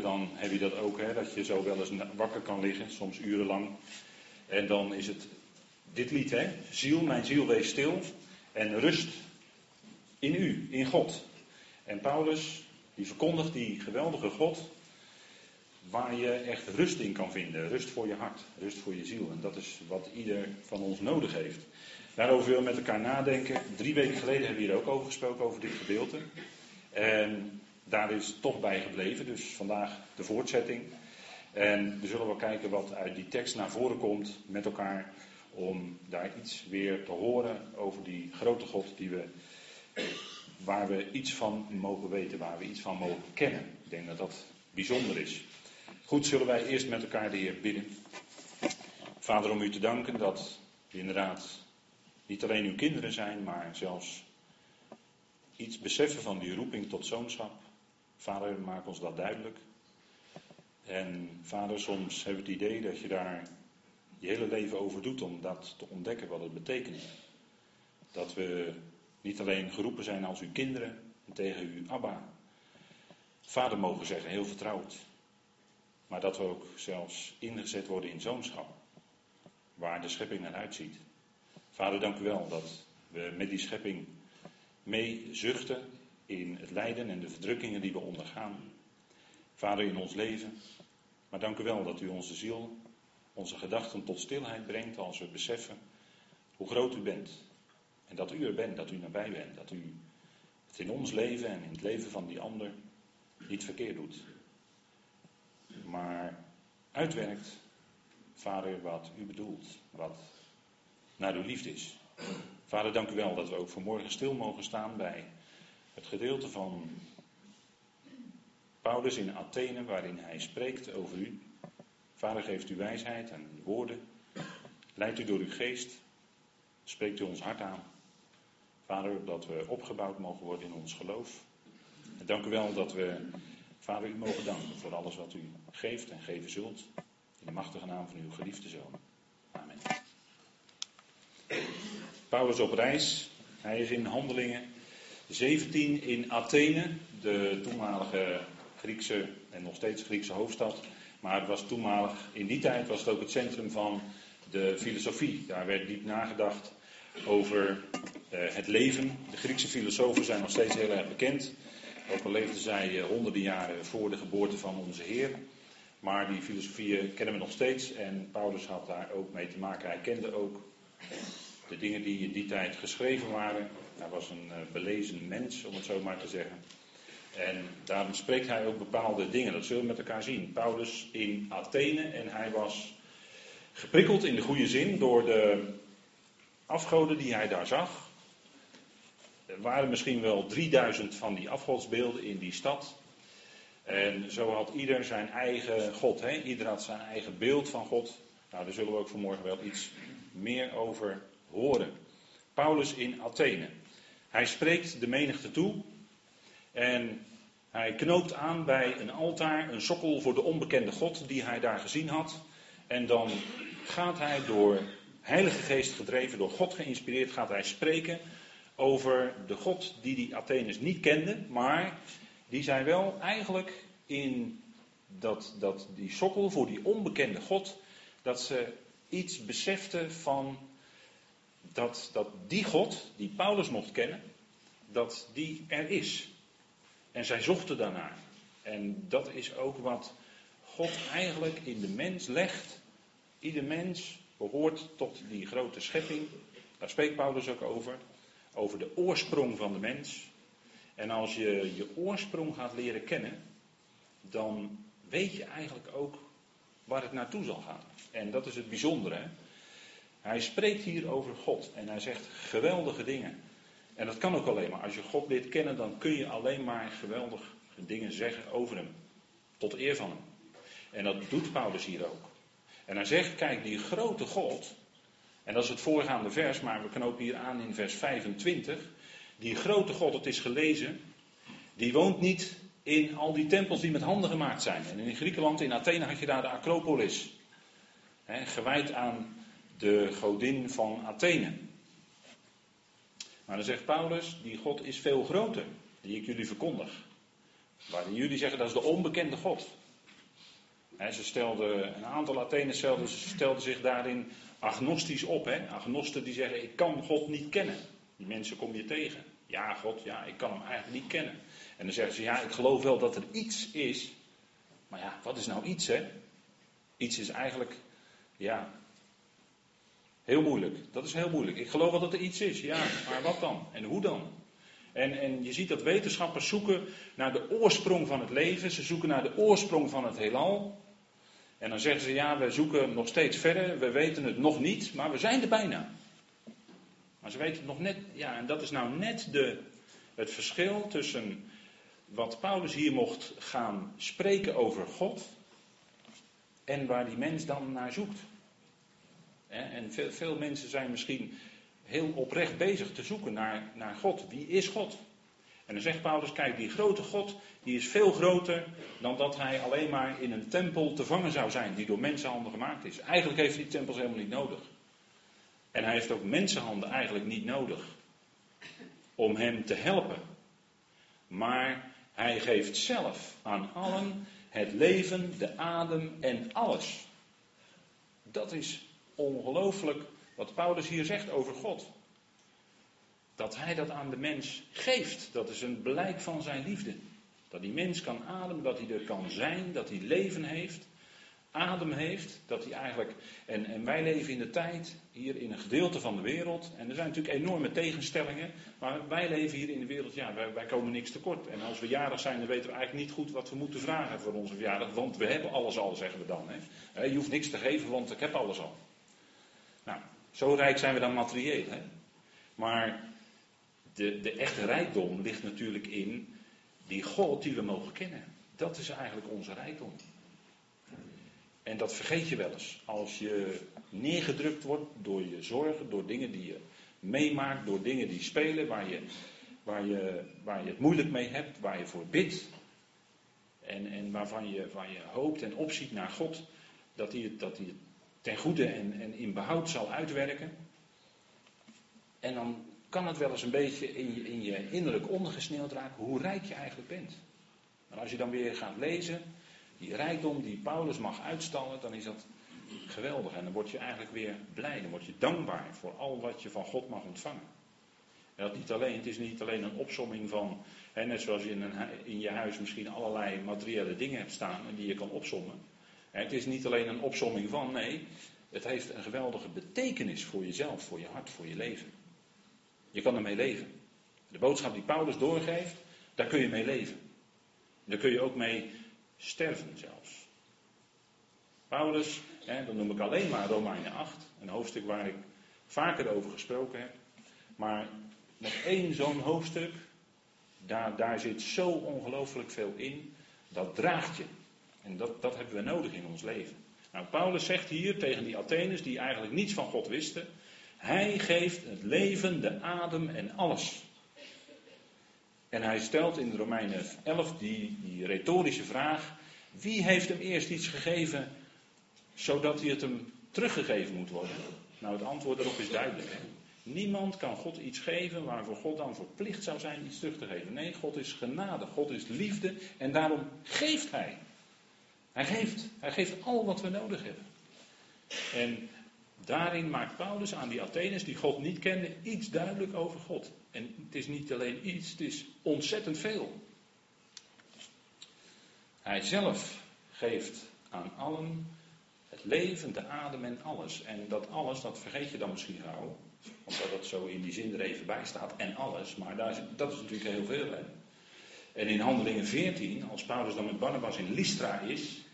dan heb je dat ook, hè, dat je zo wel eens wakker kan liggen, soms urenlang. En dan is het dit lied, hè? Ziel, mijn ziel, wees stil en rust in u, in God. En Paulus, die verkondigt die geweldige God, waar je echt rust in kan vinden. Rust voor je hart, rust voor je ziel. En dat is wat ieder van ons nodig heeft. Daarover wil met elkaar nadenken. Drie weken geleden hebben we hier ook over gesproken, over dit gedeelte. En daar is toch bij gebleven, dus vandaag de voortzetting. En we zullen wel kijken wat uit die tekst naar voren komt met elkaar. Om daar iets weer te horen over die grote God die we, waar we iets van mogen weten, waar we iets van mogen kennen. Ik denk dat dat bijzonder is. Goed, zullen wij eerst met elkaar de Heer bidden. Vader, om u te danken dat we inderdaad niet alleen uw kinderen zijn, maar zelfs iets beseffen van die roeping tot zoonschap. Vader, maak ons dat duidelijk. En vader, soms hebben we het idee dat je daar je hele leven over doet om dat te ontdekken wat het betekent. Dat we niet alleen geroepen zijn als uw kinderen en tegen u Abba, vader mogen zeggen, heel vertrouwd. Maar dat we ook zelfs ingezet worden in zoonschap, waar de schepping naar uitziet. Vader, dank u wel dat we met die schepping mee zuchten in het lijden en de verdrukkingen die we ondergaan. Vader, in ons leven. Maar dank u wel dat u onze ziel, onze gedachten tot stilheid brengt als we beseffen hoe groot u bent. En dat u er bent, dat u nabij bent. Dat u het in ons leven en in het leven van die ander niet verkeerd doet. Maar uitwerkt, Vader, wat u bedoelt. Wat naar uw liefde is. Vader, dank u wel dat we ook vanmorgen stil mogen staan bij het gedeelte van Paulus in Athene, waarin hij spreekt over u. Vader, geeft u wijsheid en woorden. Leidt u door uw geest. Spreekt u ons hart aan. Vader, dat we opgebouwd mogen worden in ons geloof. En dank u wel dat we, Vader, u mogen danken voor alles wat u geeft en geven zult. In de machtige naam van uw geliefde zoon. Amen. Paulus op reis. Hij is in handelingen 17 in Athene, de toenmalige Griekse en nog steeds Griekse hoofdstad. Maar het was toenmalig, in die tijd was het ook het centrum van de filosofie. Daar werd diep nagedacht over eh, het leven. De Griekse filosofen zijn nog steeds heel erg bekend. Ook al leefden zij eh, honderden jaren voor de geboorte van onze Heer. Maar die filosofieën kennen we nog steeds. En Paulus had daar ook mee te maken. Hij kende ook de dingen die in die tijd geschreven waren. Hij was een uh, belezen mens, om het zo maar te zeggen. En daarom spreekt hij ook bepaalde dingen. Dat zullen we met elkaar zien. Paulus in Athene en hij was geprikkeld in de goede zin door de afgoden die hij daar zag. Er waren misschien wel 3000 van die afgodsbeelden in die stad. En zo had ieder zijn eigen God. Hè? Ieder had zijn eigen beeld van God. Nou, daar zullen we ook vanmorgen wel iets meer over horen. Paulus in Athene. Hij spreekt de menigte toe en hij knoopt aan bij een altaar, een sokkel voor de onbekende God die hij daar gezien had. En dan gaat hij door Heilige Geest gedreven, door God geïnspireerd, gaat hij spreken over de God die die Atheners niet kenden, maar die zij wel eigenlijk in dat, dat, die sokkel voor die onbekende God, dat ze iets beseften van dat, dat die God, die Paulus mocht kennen, dat die er is. En zij zochten daarnaar. En dat is ook wat God eigenlijk in de mens legt. Ieder mens behoort tot die grote schepping. Daar spreekt Paulus ook over. Over de oorsprong van de mens. En als je je oorsprong gaat leren kennen, dan weet je eigenlijk ook waar het naartoe zal gaan. En dat is het bijzondere. Hij spreekt hier over God en hij zegt geweldige dingen. En dat kan ook alleen maar. Als je God leert kennen, dan kun je alleen maar geweldige dingen zeggen over hem. Tot eer van hem. En dat doet Paulus hier ook. En hij zegt, kijk, die grote God, en dat is het voorgaande vers, maar we knopen hier aan in vers 25. Die grote God, het is gelezen, die woont niet in al die tempels die met handen gemaakt zijn. En in Griekenland, in Athene, had je daar de Acropolis. He, gewijd aan de godin van Athene. Maar dan zegt Paulus, die God is veel groter, die ik jullie verkondig. Waarin jullie zeggen dat is de onbekende God. ze stelden, een aantal Athenen stelden, stelden zich daarin agnostisch op. Hè? Agnosten die zeggen, ik kan God niet kennen. Die mensen kom je tegen. Ja, God, ja, ik kan hem eigenlijk niet kennen. En dan zeggen ze, ja, ik geloof wel dat er iets is. Maar ja, wat is nou iets, hè? Iets is eigenlijk, ja, heel moeilijk. Dat is heel moeilijk. Ik geloof wel dat er iets is, ja, maar wat dan? En hoe dan? En, en je ziet dat wetenschappers zoeken naar de oorsprong van het leven. Ze zoeken naar de oorsprong van het heelal. En dan zeggen ze, ja, we zoeken nog steeds verder. We weten het nog niet, maar we zijn er bijna. Maar ze weten het nog net, ja, en dat is nou net de, het verschil tussen wat Paulus hier mocht gaan spreken over God en waar die mens dan naar zoekt. En veel, veel mensen zijn misschien heel oprecht bezig te zoeken naar, naar God. Wie is God? En dan zegt Paulus, kijk, die grote God, die is veel groter dan dat hij alleen maar in een tempel te vangen zou zijn, die door mensenhanden gemaakt is. Eigenlijk heeft hij die tempels helemaal niet nodig. En hij heeft ook mensenhanden eigenlijk niet nodig om hem te helpen. Maar hij geeft zelf aan allen het leven, de adem en alles. Dat is ongelooflijk wat Paulus hier zegt over God. Dat hij dat aan de mens geeft, dat is een blijk van zijn liefde. Dat die mens kan ademen, dat hij er kan zijn, dat hij leven heeft adem heeft, dat hij eigenlijk. En, en wij leven in de tijd, hier in een gedeelte van de wereld. En er zijn natuurlijk enorme tegenstellingen. Maar wij leven hier in de wereld, ja, wij, wij komen niks tekort. En als we jarig zijn, dan weten we eigenlijk niet goed wat we moeten vragen voor onze verjaardag. Want we hebben alles al, zeggen we dan. Hè. Je hoeft niks te geven, want ik heb alles al. Zo rijk zijn we dan materieel. Hè. Maar de, de echte rijkdom ligt natuurlijk in die God die we mogen kennen. Dat is eigenlijk onze rijkdom. En dat vergeet je wel eens. Als je neergedrukt wordt door je zorgen, door dingen die je meemaakt, door dingen die spelen, waar je, waar je, waar je het moeilijk mee hebt, waar je voor bidt. En, en waarvan je, je hoopt en opziet naar God, dat hij het, dat hij het ten goede en, en in behoud zal uitwerken. En dan kan het wel eens een beetje in je, in je innerlijk ondergesneeuwd raken hoe rijk je eigenlijk bent. Maar als je dan weer gaat lezen, die rijkdom die Paulus mag uitstallen, dan is dat geweldig. En dan word je eigenlijk weer blij, dan word je dankbaar voor al wat je van God mag ontvangen. En dat niet alleen, het is niet alleen een opsomming van, hè, net zoals je in, een, in je huis misschien allerlei materiële dingen hebt staan en die je kan opsommen. Het is niet alleen een opsomming van, nee, het heeft een geweldige betekenis voor jezelf, voor je hart, voor je leven. Je kan ermee leven. De boodschap die Paulus doorgeeft, daar kun je mee leven. Daar kun je ook mee sterven zelfs. Paulus, hè, dan noem ik alleen maar Romeinen 8, een hoofdstuk waar ik vaker over gesproken heb. Maar nog één zo'n hoofdstuk, daar, daar zit zo ongelooflijk veel in, dat draagt je. En dat, hebben we nodig in ons leven. Nou, Paulus zegt hier tegen die Atheners die eigenlijk niets van God wisten, hij geeft het leven, de adem en alles. En hij stelt in Romeinen 11 die, die retorische vraag: wie heeft hem eerst iets gegeven zodat hij het hem teruggegeven moet worden? Nou, het antwoord daarop is duidelijk. Niemand kan God iets geven waarvoor God dan verplicht zou zijn iets terug te geven. Nee, God is genade, God is liefde en daarom geeft Hij. Hij geeft, hij geeft al wat we nodig hebben. En daarin maakt Paulus aan die Atheners die God niet kenden iets duidelijk over God. En het is niet alleen iets, het is ontzettend veel. Hij zelf geeft aan allen het leven, de adem en alles. En dat alles, dat vergeet je dan misschien gauw. Omdat dat zo in die zin er even bij staat. En alles. Maar daar dat is natuurlijk heel veel. En in Handelingen 14, als Paulus dan met Barnabas in Lystra is.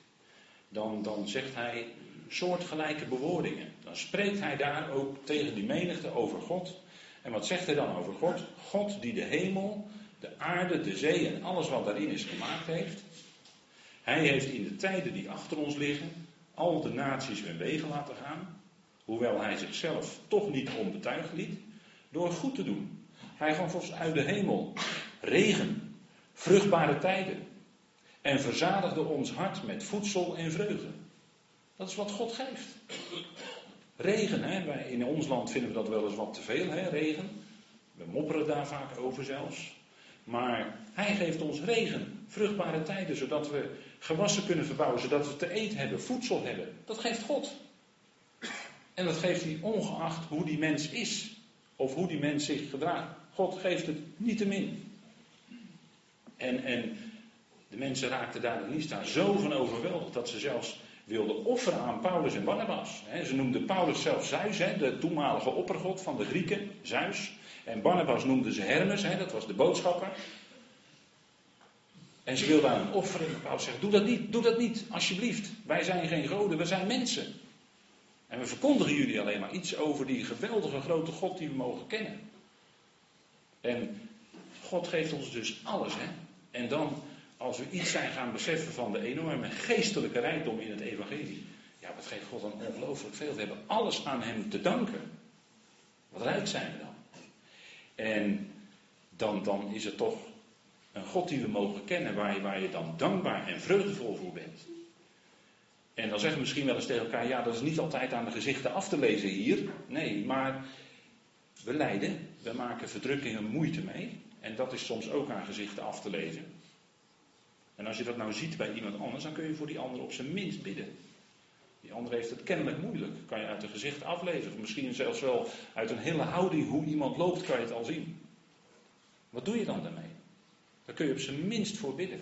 Dan, dan zegt hij soortgelijke bewoordingen. Dan spreekt hij daar ook tegen die menigte over God. En wat zegt hij dan over God? God die de hemel, de aarde, de zee en alles wat daarin is gemaakt heeft. Hij heeft in de tijden die achter ons liggen al de naties hun wegen laten gaan. Hoewel hij zichzelf toch niet onbetuigd liet. Door goed te doen. Hij gaf ons uit de hemel regen, vruchtbare tijden. En verzadigde ons hart met voedsel en vreugde. Dat is wat God geeft. Regen, hè? Wij in ons land vinden we dat wel eens wat te veel, hè? regen. We mopperen daar vaak over zelfs. Maar hij geeft ons regen, Vruchtbare tijden, zodat we gewassen kunnen verbouwen, zodat we te eten hebben, voedsel hebben. Dat geeft God. En dat geeft hij ongeacht hoe die mens is. Of hoe die mens zich gedraagt. God geeft het niet te min. En, en de mensen raakten daar in Lystra zo van overweldigd dat ze zelfs wilden offeren aan Paulus en Barnabas. ze noemden Paulus zelf Zeus, de toenmalige oppergod van de Grieken, Zeus. En Barnabas noemden ze Hermes, dat was de boodschapper. En ze wilden aan een offering. Paulus zegt, doe dat niet, doe dat niet, alsjeblieft. Wij zijn geen goden, we zijn mensen. En we verkondigen jullie alleen maar iets over die geweldige grote God die we mogen kennen. En God geeft ons dus alles, hè. En dan, als we iets zijn gaan beseffen van de enorme geestelijke rijkdom in het evangelie. Ja, wat geeft God dan ongelooflijk veel. We hebben alles aan hem te danken. Wat rijk zijn we dan. En dan, dan is het toch een God die we mogen kennen, waar je, waar je dan dankbaar en vreugdevol voor bent. En dan zeggen we misschien wel eens tegen elkaar, ja, dat is niet altijd aan de gezichten af te lezen hier. Nee, maar we lijden, we maken verdrukkingen moeite mee. En dat is soms ook aan gezichten af te lezen. En als je dat nou ziet bij iemand anders, dan kun je voor die ander op zijn minst bidden. Die ander heeft het kennelijk moeilijk. Kan je uit de gezicht aflezen. Of misschien zelfs wel uit een hele houding hoe iemand loopt, kan je het al zien. Wat doe je dan daarmee? Daar kun je op zijn minst voor bidden.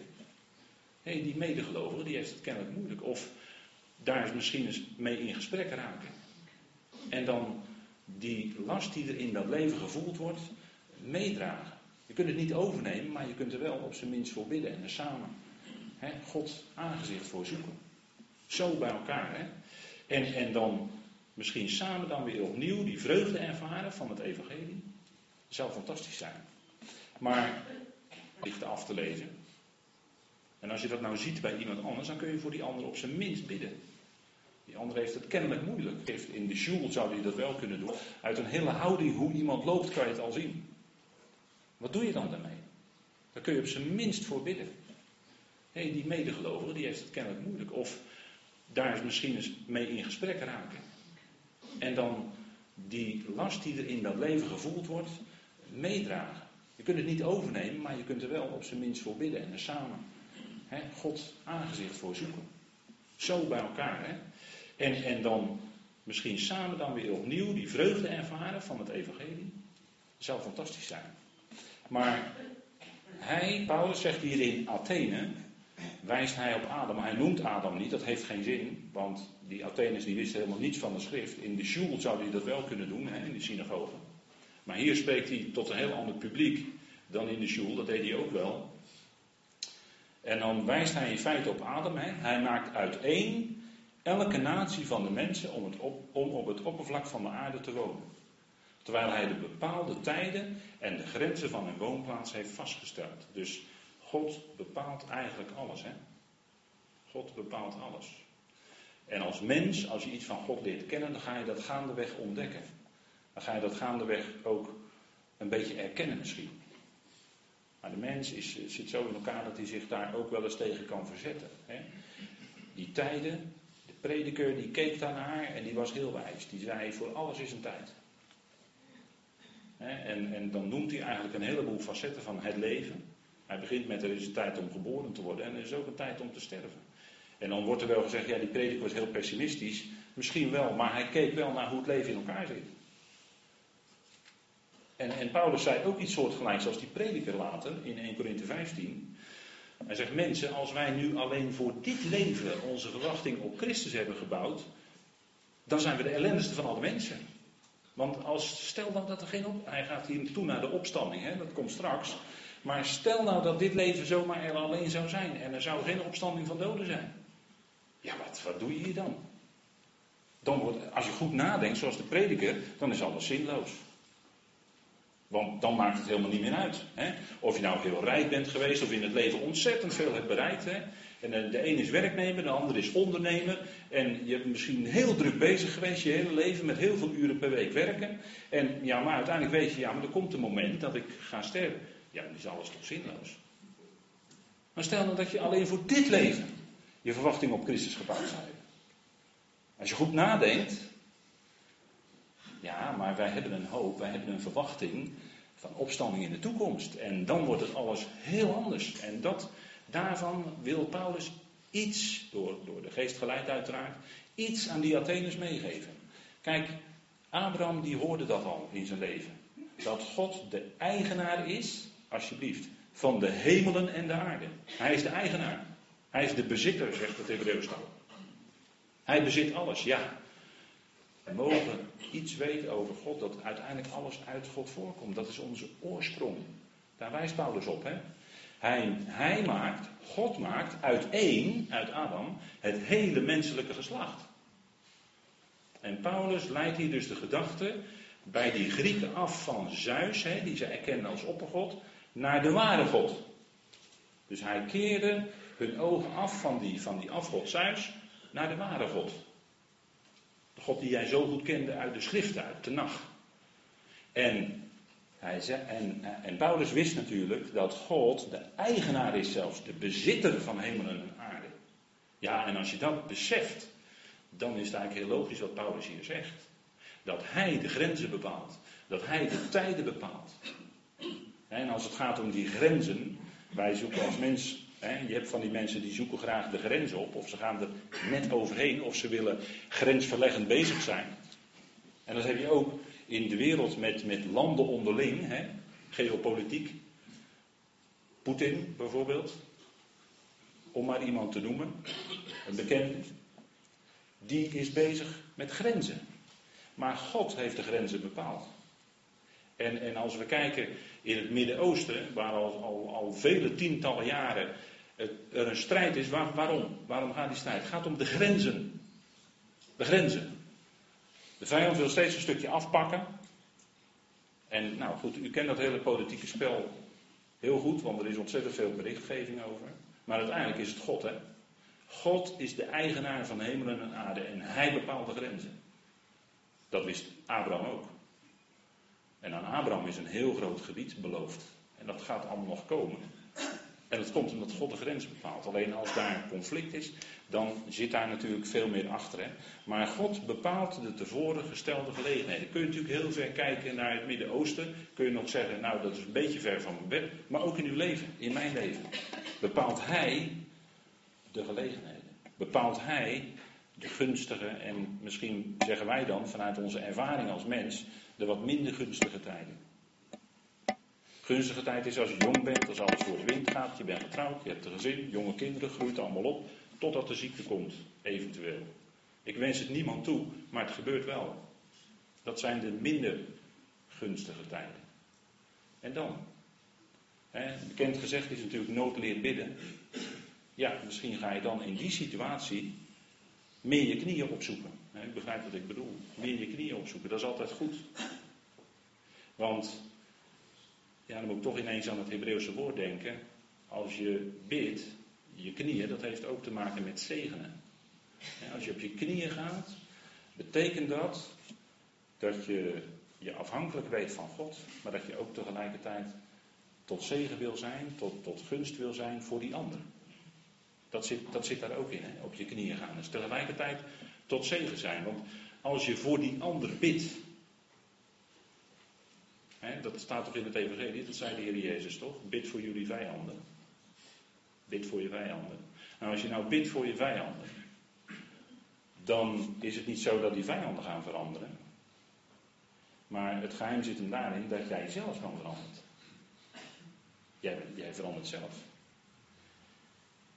Hé, die medegelovige, die heeft het kennelijk moeilijk. Of daar misschien eens mee in gesprek raken. En dan die last die er in dat leven gevoeld wordt, meedragen. Je kunt het niet overnemen, maar je kunt er wel op zijn minst voor bidden en er samen hè, God aangezicht voor zoeken. Zo bij elkaar. Hè? En, en dan misschien samen dan weer opnieuw die vreugde ervaren van het evangelie. Dat zou fantastisch zijn. Maar ligt af te lezen. En als je dat nou ziet bij iemand anders, dan kun je voor die ander op zijn minst bidden. Die ander heeft het kennelijk moeilijk. In de school zou hij dat wel kunnen doen. Uit een hele houding hoe iemand loopt kan je het al zien. Wat doe je dan daarmee? Daar kun je op zijn minst voor bidden. Die medegelovige die heeft het kennelijk moeilijk. Of daar misschien eens mee in gesprek raken. En dan die last die er in dat leven gevoeld wordt, meedragen. Je kunt het niet overnemen, maar je kunt er wel op zijn minst voor bidden en er samen hè, God aangezicht voor zoeken. Zo bij elkaar. Hè? En, en dan misschien samen dan weer opnieuw die vreugde ervaren van het evangelie. Dat zou fantastisch zijn. Maar hij, Paulus zegt hier in Athene, wijst hij op Adam. Hij noemt Adam niet, dat heeft geen zin. Want die Atheners die wisten helemaal niets van de schrift. In de shul zou hij dat wel kunnen doen, hè, in de synagoge. Maar hier spreekt hij tot een heel ander publiek dan in de shul, dat deed hij ook wel. En dan wijst hij in feite op Adam. Hè. Hij maakt uiteen elke natie van de mensen om, het om op het oppervlak van de aarde te wonen. Terwijl hij de bepaalde tijden en de grenzen van hun woonplaats heeft vastgesteld. Dus God bepaalt eigenlijk alles. Hè? God bepaalt alles. En als mens, als je iets van God leert kennen, dan ga je dat gaandeweg ontdekken. Dan ga je dat gaandeweg ook een beetje erkennen misschien. Maar de mens is, zit zo in elkaar dat hij zich daar ook wel eens tegen kan verzetten. Hè? Die tijden, de prediker die keek daarnaar en die was heel wijs. Die zei, voor alles is een tijd. En, en dan noemt hij eigenlijk een heleboel facetten van het leven. Hij begint met er is een tijd om geboren te worden en er is ook een tijd om te sterven. En dan wordt er wel gezegd, ja die prediker was heel pessimistisch. Misschien wel, maar hij keek wel naar hoe het leven in elkaar zit. En, en Paulus zei ook iets soortgelijks als die prediker later in 1 Corinthië 15. Hij zegt, mensen, als wij nu alleen voor dit leven onze verwachting op Christus hebben gebouwd, dan zijn we de ellendigste van alle mensen. Want als, stel nou dat er geen op, hij gaat hier toe naar de opstanding, hè, dat komt straks. Maar stel nou dat dit leven zomaar er alleen zou zijn en er zou geen opstanding van doden zijn. Ja, wat, wat doe je hier dan? dan wordt, als je goed nadenkt, zoals de prediker, dan is alles zinloos. Want dan maakt het helemaal niet meer uit. Hè? Of je nou heel rijk bent geweest of in het leven ontzettend veel hebt bereikt. Hè? En eh, de een is werknemer, de ander is ondernemer. En je hebt misschien heel druk bezig geweest je hele leven met heel veel uren per week werken. En ja, maar uiteindelijk weet je, ja, maar er komt een moment dat ik ga sterven. Ja, dan is alles toch zinloos. Maar stel nou dat je alleen voor dit leven je verwachting op Christus gebouwd zou hebben. Als je goed nadenkt, ja, maar wij hebben een hoop, wij hebben een verwachting van opstanding in de toekomst. En dan wordt het alles heel anders. En dat, daarvan wil Paulus iets, door, door de geest geleid uiteraard, iets aan die Atheners meegeven. Kijk, Abraham die hoorde dat al in zijn leven. Dat God de eigenaar is, alsjeblieft, van de hemelen en de aarde. Hij is de eigenaar. Hij is de bezitter, zegt het Hebreeuws dan. Hij bezit alles, ja. We mogen iets weten over God, dat uiteindelijk alles uit God voorkomt. Dat is onze oorsprong. Daar wijst Paulus op. Hè? Hij, hij maakt, God maakt uit één, uit Adam, het hele menselijke geslacht. En Paulus leidt hier dus de gedachte bij die Grieken af van Zeus, hè, die ze erkennen als oppergod, naar de ware God. Dus hij keerde hun ogen af van die, van die afgod Zeus naar de ware God. De God die jij zo goed kende uit de schriften, uit de nacht. En, hij en, en Paulus wist natuurlijk dat God de eigenaar is zelfs, de bezitter van hemelen en aarde. Ja, en als je dat beseft, dan is het eigenlijk heel logisch wat Paulus hier zegt. Dat hij de grenzen bepaalt. Dat hij de tijden bepaalt. En als het gaat om die grenzen, wij zoeken als mens, je hebt van die mensen die zoeken graag de grenzen op, of ze gaan er net overheen, of ze willen grensverleggend bezig zijn. En dat heb je ook in de wereld met, met landen onderling, hè, geopolitiek. Poetin bijvoorbeeld, om maar iemand te noemen, een bekende, die is bezig met grenzen. Maar God heeft de grenzen bepaald. En, en als we kijken in het Midden-Oosten, waar al, al, al vele tientallen jaren er een strijd is, waar, waarom? Waarom gaat die strijd? Het gaat om de grenzen. De grenzen. De vijand wil steeds een stukje afpakken. En nou goed, u kent dat hele politieke spel heel goed, want er is ontzettend veel berichtgeving over. Maar uiteindelijk is het God, hè? God is de eigenaar van hemelen en aarde en hij bepaalt de grenzen. Dat wist Abraham ook. En aan Abraham is een heel groot gebied beloofd. En dat gaat allemaal nog komen. En dat komt omdat God de grens bepaalt. Alleen als daar conflict is, dan zit daar natuurlijk veel meer achter. Hè? Maar God bepaalt de tevoren gestelde gelegenheden. Kun je natuurlijk heel ver kijken naar het Midden-Oosten. Kun je nog zeggen, nou dat is een beetje ver van mijn bed. Maar ook in uw leven, in mijn leven. Bepaalt Hij de gelegenheden. Bepaalt Hij de gunstige en misschien zeggen wij dan vanuit onze ervaring als mens de wat minder gunstige tijden. Gunstige tijd is als je jong bent, als alles voor de wind gaat, je bent getrouwd, je hebt een gezin, jonge kinderen, groeit allemaal op, totdat de ziekte komt, eventueel. Ik wens het niemand toe, maar het gebeurt wel. Dat zijn de minder gunstige tijden. En dan? Bekend gezegd is natuurlijk nood leert bidden. Ja, misschien ga je dan in die situatie meer je knieën opzoeken. Ik begrijp wat ik bedoel. Meer je knieën opzoeken, dat is altijd goed. Want, ja, dan moet ik toch ineens aan het Hebreeuwse woord denken. Als je bidt, je knieën, dat heeft ook te maken met zegenen. Als je op je knieën gaat, betekent dat dat je je afhankelijk weet van God, maar dat je ook tegelijkertijd tot zegen wil zijn, tot, tot gunst wil zijn voor die ander. Dat zit, dat zit daar ook in, hè? op je knieën gaan. Dus tegelijkertijd tot zegen zijn. Want als je voor die ander bidt, dat staat toch in het Evangelie, dat zei de Heer Jezus toch? Bid voor jullie vijanden. Bid voor je vijanden. Nou, als je nou bidt voor je vijanden, dan is het niet zo dat die vijanden gaan veranderen. Maar het geheim zit hem daarin dat jij zelf kan veranderen. Jij, jij verandert zelf.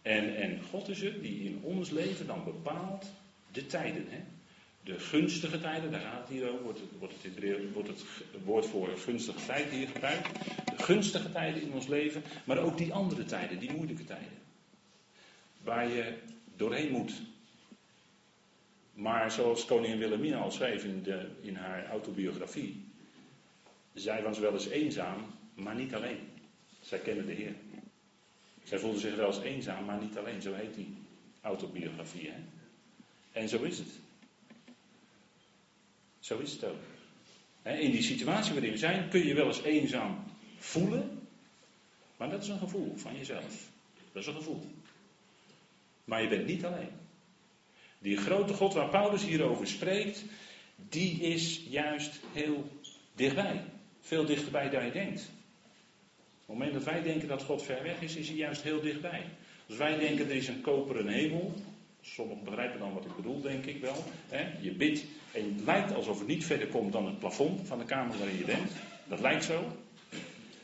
En, en God is het die in ons leven dan bepaalt de tijden. Hè? De gunstige tijden, daar gaat het hier over, wordt het, wordt het, wordt het woord voor gunstige tijd hier gebruikt. De gunstige tijden in ons leven, maar ook die andere tijden, die moeilijke tijden. Waar je doorheen moet. Maar zoals koningin Wilhelmina al schreef in, de, in haar autobiografie, zij was wel eens eenzaam, maar niet alleen. Zij kende de Heer. Zij voelde zich wel eens eenzaam, maar niet alleen. Zo heet die autobiografie. Hè? En zo is het. Zo is het ook. In die situatie waarin we zijn, kun je wel eens eenzaam voelen. Maar dat is een gevoel van jezelf. Dat is een gevoel. Maar je bent niet alleen. Die grote God waar Paulus hierover spreekt, die is juist heel dichtbij. Veel dichterbij dan je denkt. Op het moment dat wij denken dat God ver weg is, is hij juist heel dichtbij. Dus wij denken er is een koperen hemel. Sommigen begrijpen dan wat ik bedoel, denk ik wel. Je bidt en het lijkt alsof het niet verder komt dan het plafond van de kamer waarin je bent. Dat lijkt zo.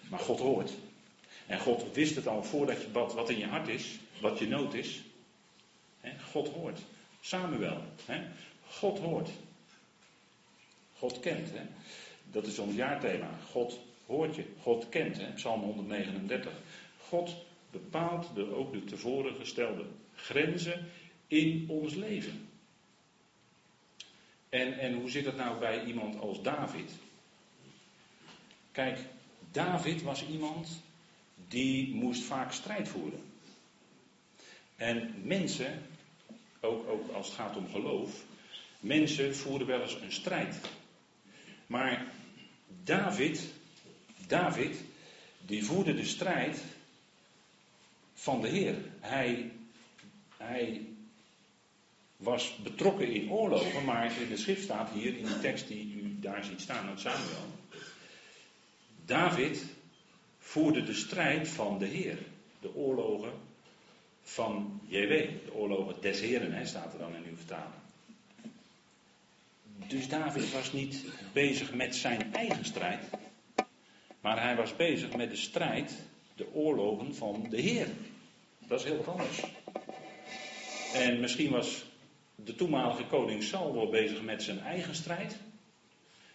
Maar God hoort. En God wist het al voordat je bad wat in je hart is, wat je nood is. God hoort. Samuel. God hoort. God kent. Dat is ons jaarthema. God hoort je. God kent. Hè? Psalm 139. God bepaalt de, ook de tevoren gestelde grenzen in ons leven. En, en hoe zit het nou bij iemand als David? Kijk, David was iemand die moest vaak strijd voeren. En mensen, ook, ook als het gaat om geloof, mensen voeren wel eens een strijd. Maar David, David, die voerde de strijd van de Heer. Hij, hij was betrokken in oorlogen, maar in de schrift staat hier, in de tekst die u daar ziet staan uit Samuel. David voerde de strijd van de Heer. De oorlogen van JW. De oorlogen des Heren, hè, staat er dan in uw vertaling. Dus David was niet bezig met zijn eigen strijd. Maar hij was bezig met de strijd, de oorlogen van de Heer. Dat is heel anders. En misschien was de toenmalige koning Saul bezig met zijn eigen strijd.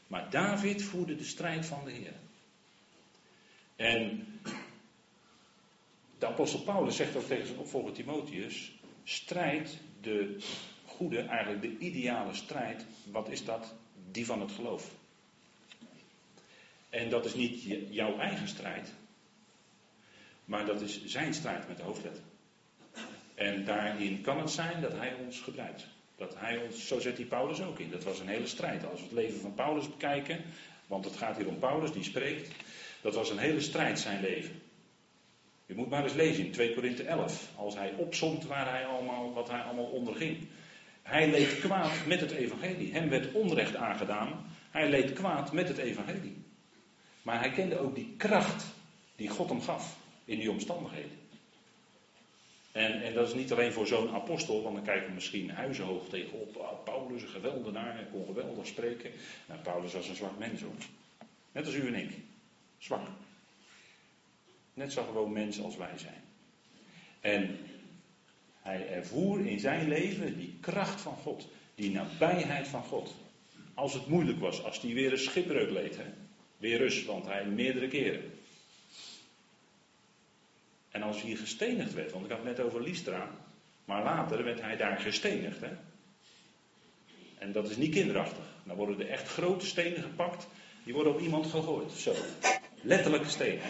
Maar David voerde de strijd van de Heer. En de apostel Paulus zegt ook tegen zijn opvolger Timotheus: strijd de goede, eigenlijk de ideale strijd. Wat is dat? Die van het geloof. En dat is niet jouw eigen strijd, maar dat is zijn strijd met de hoofdletter. En daarin kan het zijn dat hij ons gebruikt. Dat hij ons, zo zet hij Paulus ook in. Dat was een hele strijd. Als we het leven van Paulus bekijken, want het gaat hier om Paulus die spreekt. Dat was een hele strijd zijn leven. Je moet maar eens lezen in 2 Korinthe 11. Als hij opzomt waar hij allemaal, wat hij allemaal onderging. Hij leed kwaad met het evangelie. Hem werd onrecht aangedaan. Hij leed kwaad met het evangelie. Maar hij kende ook die kracht die God hem gaf in die omstandigheden. En, en dat is niet alleen voor zo'n apostel, want dan kijken we misschien huizenhoog tegenop. Oh, Paulus, een geweldenaar, hij kon geweldig spreken. Nou, Paulus was een zwak mens hoor. Net als u en ik. Zwak. Net zo gewoon mens als wij zijn. En hij ervoer in zijn leven die kracht van God, die nabijheid van God. Als het moeilijk was, als hij weer een schipbreuk leed, hè? weer rust, want hij meerdere keren. En als hij gestenigd werd, want ik had het net over Lystra, maar later werd hij daar gestenigd. Hè? En dat is niet kinderachtig. Dan worden er echt grote stenen gepakt, die worden op iemand gegooid. Zo. Letterlijke stenen.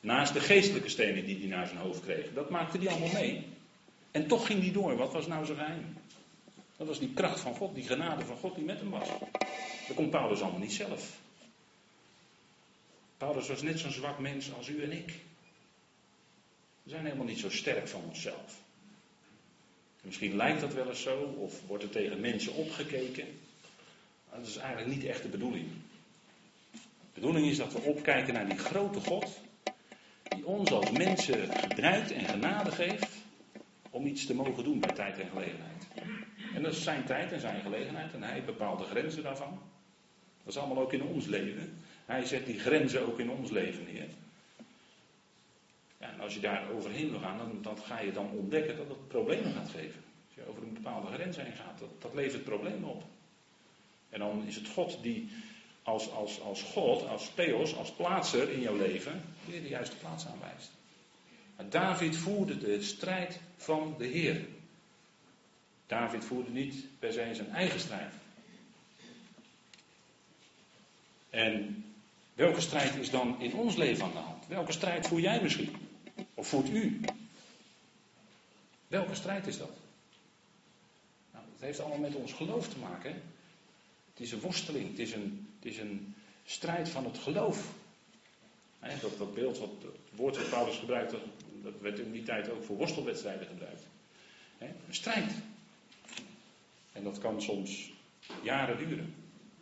Naast de geestelijke stenen die hij naar zijn hoofd kreeg. Dat maakte hij allemaal mee. En toch ging hij door. Wat was nou zijn geheim? Dat was die kracht van God, die genade van God die met hem was. Dat kon Paulus allemaal niet zelf. Paulus was net zo'n zwak mens als u en ik. We zijn helemaal niet zo sterk van onszelf. misschien lijkt dat wel eens zo, of wordt er tegen mensen opgekeken. Maar dat is eigenlijk niet echt de bedoeling. De bedoeling is dat we opkijken naar die grote God, die ons als mensen gebruikt en genade geeft om iets te mogen doen bij tijd en gelegenheid. En dat is zijn tijd en zijn gelegenheid en hij bepaalt de grenzen daarvan. Dat is allemaal ook in ons leven. Hij zet die grenzen ook in ons leven neer. En als je daar overheen wil gaan, dan, dan, ga je dan ontdekken dat het problemen gaat geven. Als je over een bepaalde grens heen gaat, dat, dat levert problemen op. En dan is het God die als, als, als God, als Theos, als plaatser in jouw leven, weer de juiste plaats aanwijst. Maar David voerde de strijd van de Heer. David voerde niet per se zijn eigen strijd. En welke strijd is dan in ons leven aan de hand? Welke strijd voer jij misschien? Of voert u? Welke strijd is dat? Nou, dat heeft allemaal met ons geloof te maken. Het is een worsteling, het is een, het is een strijd van het geloof. dat, dat beeld, wat, het woord wat Paulus gebruikte, dat werd in die tijd ook voor worstelwedstrijden gebruikt. een strijd. En dat kan soms jaren duren.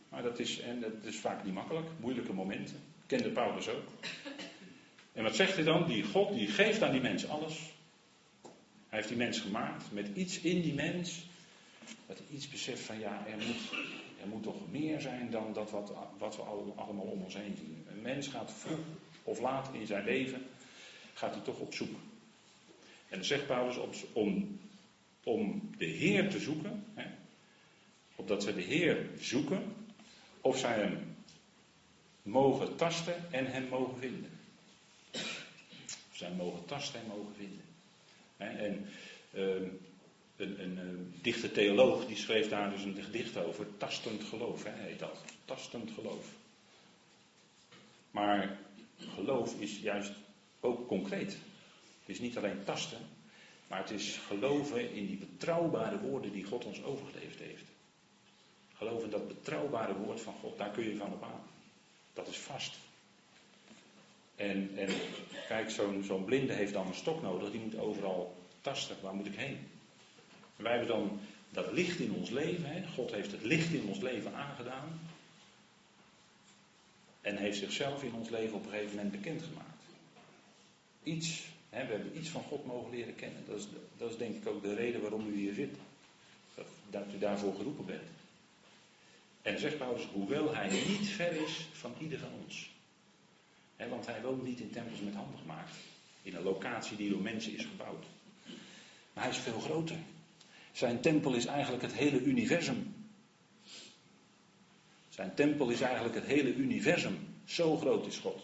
Maar dat is, en dat is vaak niet makkelijk, moeilijke momenten. Kende Paulus ook. En wat zegt hij dan? Die God die geeft aan die mensen alles. Hij heeft die mens gemaakt met iets in die mens. Dat hij iets beseft van ja, er moet, er moet toch meer zijn dan dat wat, wat we allemaal om ons heen zien. Een mens gaat vroeg of laat in zijn leven, gaat hij toch op zoek. En dan zegt Paulus om, om de Heer te zoeken, hè, opdat ze de Heer zoeken, of zij hem mogen tasten en hem mogen vinden. Of zij hem mogen tasten en mogen vinden. En ehm, een, een, een, dichte theoloog die schreef daar dus een gedicht over, tastend geloof, heet dat. Tastend geloof. Maar geloof is juist ook concreet. Het is niet alleen tasten, maar het is geloven in die betrouwbare woorden die God ons overgeleverd heeft. Geloof in dat betrouwbare woord van God, daar kun je van op aan. Dat is vast. En, en kijk, zo'n zo'n blinde heeft dan een stok nodig, die moet overal tasten. Waar moet ik heen? En wij hebben dan dat licht in ons leven. Hè? God heeft het licht in ons leven aangedaan. En heeft zichzelf in ons leven op een gegeven moment bekendgemaakt. Iets, hè, we hebben iets van God mogen leren kennen. Dat is, dat is denk ik ook de reden waarom u hier zit. Dat, dat u daarvoor geroepen bent. En zegt Paulus, hoewel hij niet ver is van ieder van ons. Want hij woont niet in tempels met handen gemaakt. In een locatie die door mensen is gebouwd. Maar hij is veel groter. Zijn tempel is eigenlijk het hele universum. Zijn tempel is eigenlijk het hele universum. Zo groot is God.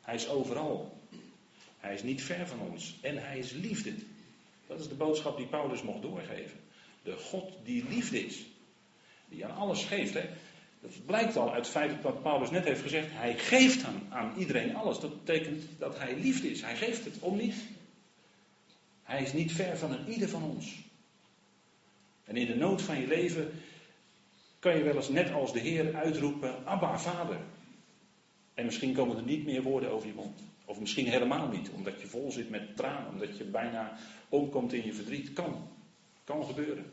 Hij is overal. Hij is niet ver van ons. En hij is liefde. Dat is de boodschap die Paulus mocht doorgeven. De God die liefde is. Die aan alles geeft. Hè? Dat blijkt al uit het feit dat Paulus net heeft gezegd. Hij geeft aan, aan iedereen alles. Dat betekent dat hij liefde is. Hij geeft het om niet. Hij is niet ver van een ieder van ons. En in de nood van je leven kan je wel eens net als de Heer uitroepen, Abba, Vader. En misschien komen er niet meer woorden over je mond. Of misschien helemaal niet, omdat je vol zit met tranen, omdat je bijna omkomt in je verdriet. Kan. Kan gebeuren.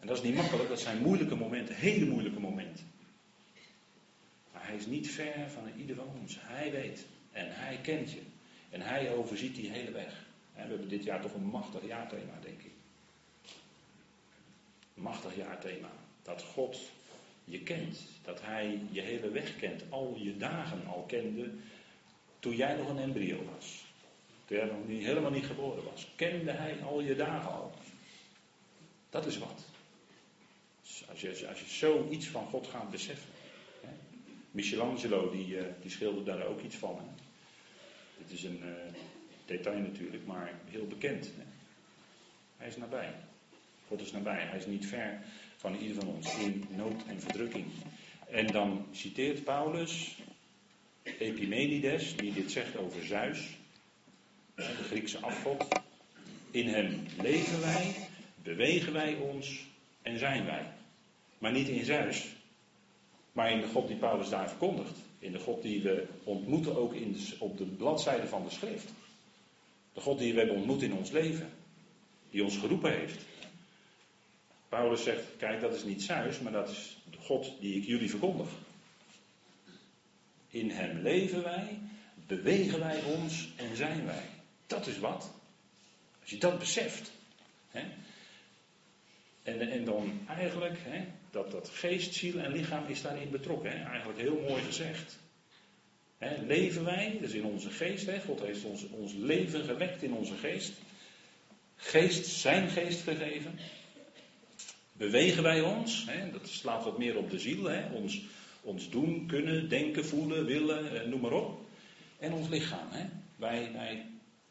En dat is niet makkelijk, dat zijn moeilijke momenten, hele moeilijke momenten. Maar hij is niet ver van ieder van ons. Hij weet en hij kent je. En hij overziet die hele weg. we hebben dit jaar toch een machtig jaarthema, denk ik. Machtig jaarthema. Dat God je kent. Dat hij je hele weg kent. Al je dagen al kende. Toen jij nog een embryo was. Toen jij nog niet, helemaal niet geboren was. Kende hij al je dagen al. Dat is wat. Als je, als je zoiets van God gaat beseffen. Hè. Michelangelo die, eh, die schilderde daar ook iets van. Het is een uh, detail natuurlijk, maar heel bekend. Hè. Hij is nabij. God is nabij. Hij is niet ver van ieder van ons in nood en verdrukking. En dan citeert Paulus Epimenides, die dit zegt over Zeus, de Griekse afgod. In hem leven wij, bewegen wij ons en zijn wij. Maar niet in Zeus, maar in de God die Paulus daar verkondigt. In de God die we ontmoeten ook in op de bladzijde van de schrift. De God die we hebben ontmoet in ons leven. Die ons geroepen heeft. Paulus zegt, kijk dat is niet Zeus, maar dat is de God die ik jullie verkondig. In hem leven wij, bewegen wij ons en zijn wij. Dat is wat. Als je dat beseft. Hè? En, en dan eigenlijk, hè, dat, dat geest, ziel en lichaam is daarin betrokken. Hè? Eigenlijk heel mooi gezegd. Hè, leven wij, dus in onze geest, hè? God heeft ons, ons leven gewekt in onze geest. Geest, zijn geest gegeven. Bewegen wij ons, hè? dat slaat wat meer op de ziel, hè? Ons, ons doen, kunnen, denken, voelen, willen, eh, noem maar op. En ons lichaam. Hè? Wij, wij